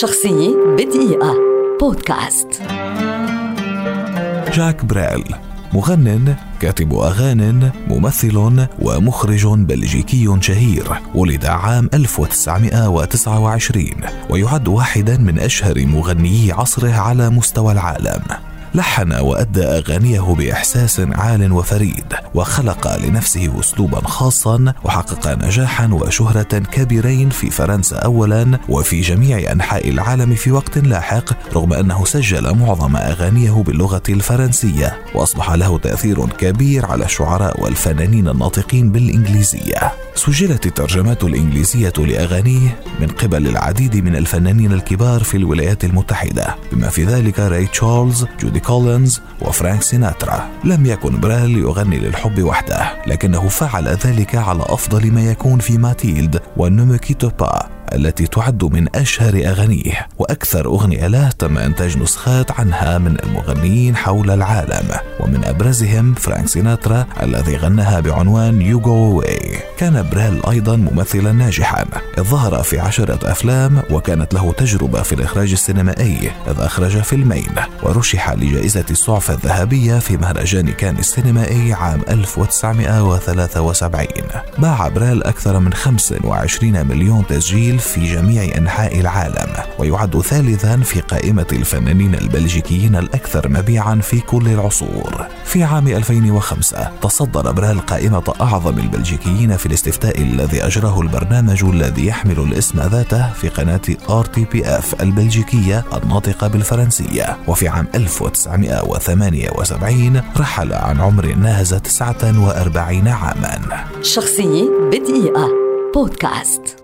شخصية بدقيقة. بودكاست. جاك بريل مغن كاتب أغان ممثل ومخرج بلجيكي شهير ولد عام 1929 ويعد واحدا من أشهر مغنيي عصره على مستوى العالم. لحن وأدى أغانيه بإحساس عال وفريد وخلق لنفسه أسلوبا خاصا وحقق نجاحا وشهرة كبيرين في فرنسا أولا وفي جميع أنحاء العالم في وقت لاحق رغم أنه سجل معظم أغانيه باللغة الفرنسية وأصبح له تأثير كبير على الشعراء والفنانين الناطقين بالإنجليزية. سجلت الترجمات الإنجليزية لأغانيه من قبل العديد من الفنانين الكبار في الولايات المتحدة بما في ذلك راي تشارلز جودي كولينز وفرانك سيناترا. لم يكن بريل يغني للحب وحده لكنه فعل ذلك على أفضل ما يكون في Mathilde و Ne me quitte pas التي تعد من أشهر أغانيه. وأكثر أغنية له تم إنتاج نسخات عنها من المغنيين حول العالم ومن أبرزهم فرانك سيناترا الذي غناها بعنوان يو جو كان بريل أيضا ممثلا ناجحا. إذ ظهر في عشرة أفلام وكانت له تجربة في الإخراج السينمائي. إذ أخرج فيلمين ورشح لجائزة السعفة الذهبية في مهرجان كان السينمائي عام 1973 باع بريل أكثر من 25 مليون تسجيل في جميع أنحاء العالم ويعد ثالثا في قائمة الفنانين البلجيكيين الأكثر مبيعا في كل العصور. في عام 2005 تصدر بريل قائمة أعظم البلجيكيين في الاستفتاء الذي أجراه البرنامج الذي يحمل الاسم ذاته في قناة RTBF البلجيكية الناطقة بالفرنسية. وفي عام 1978 رحل عن عمر ناهز 49 عاما. شخصية بدقيقة. بودكاست.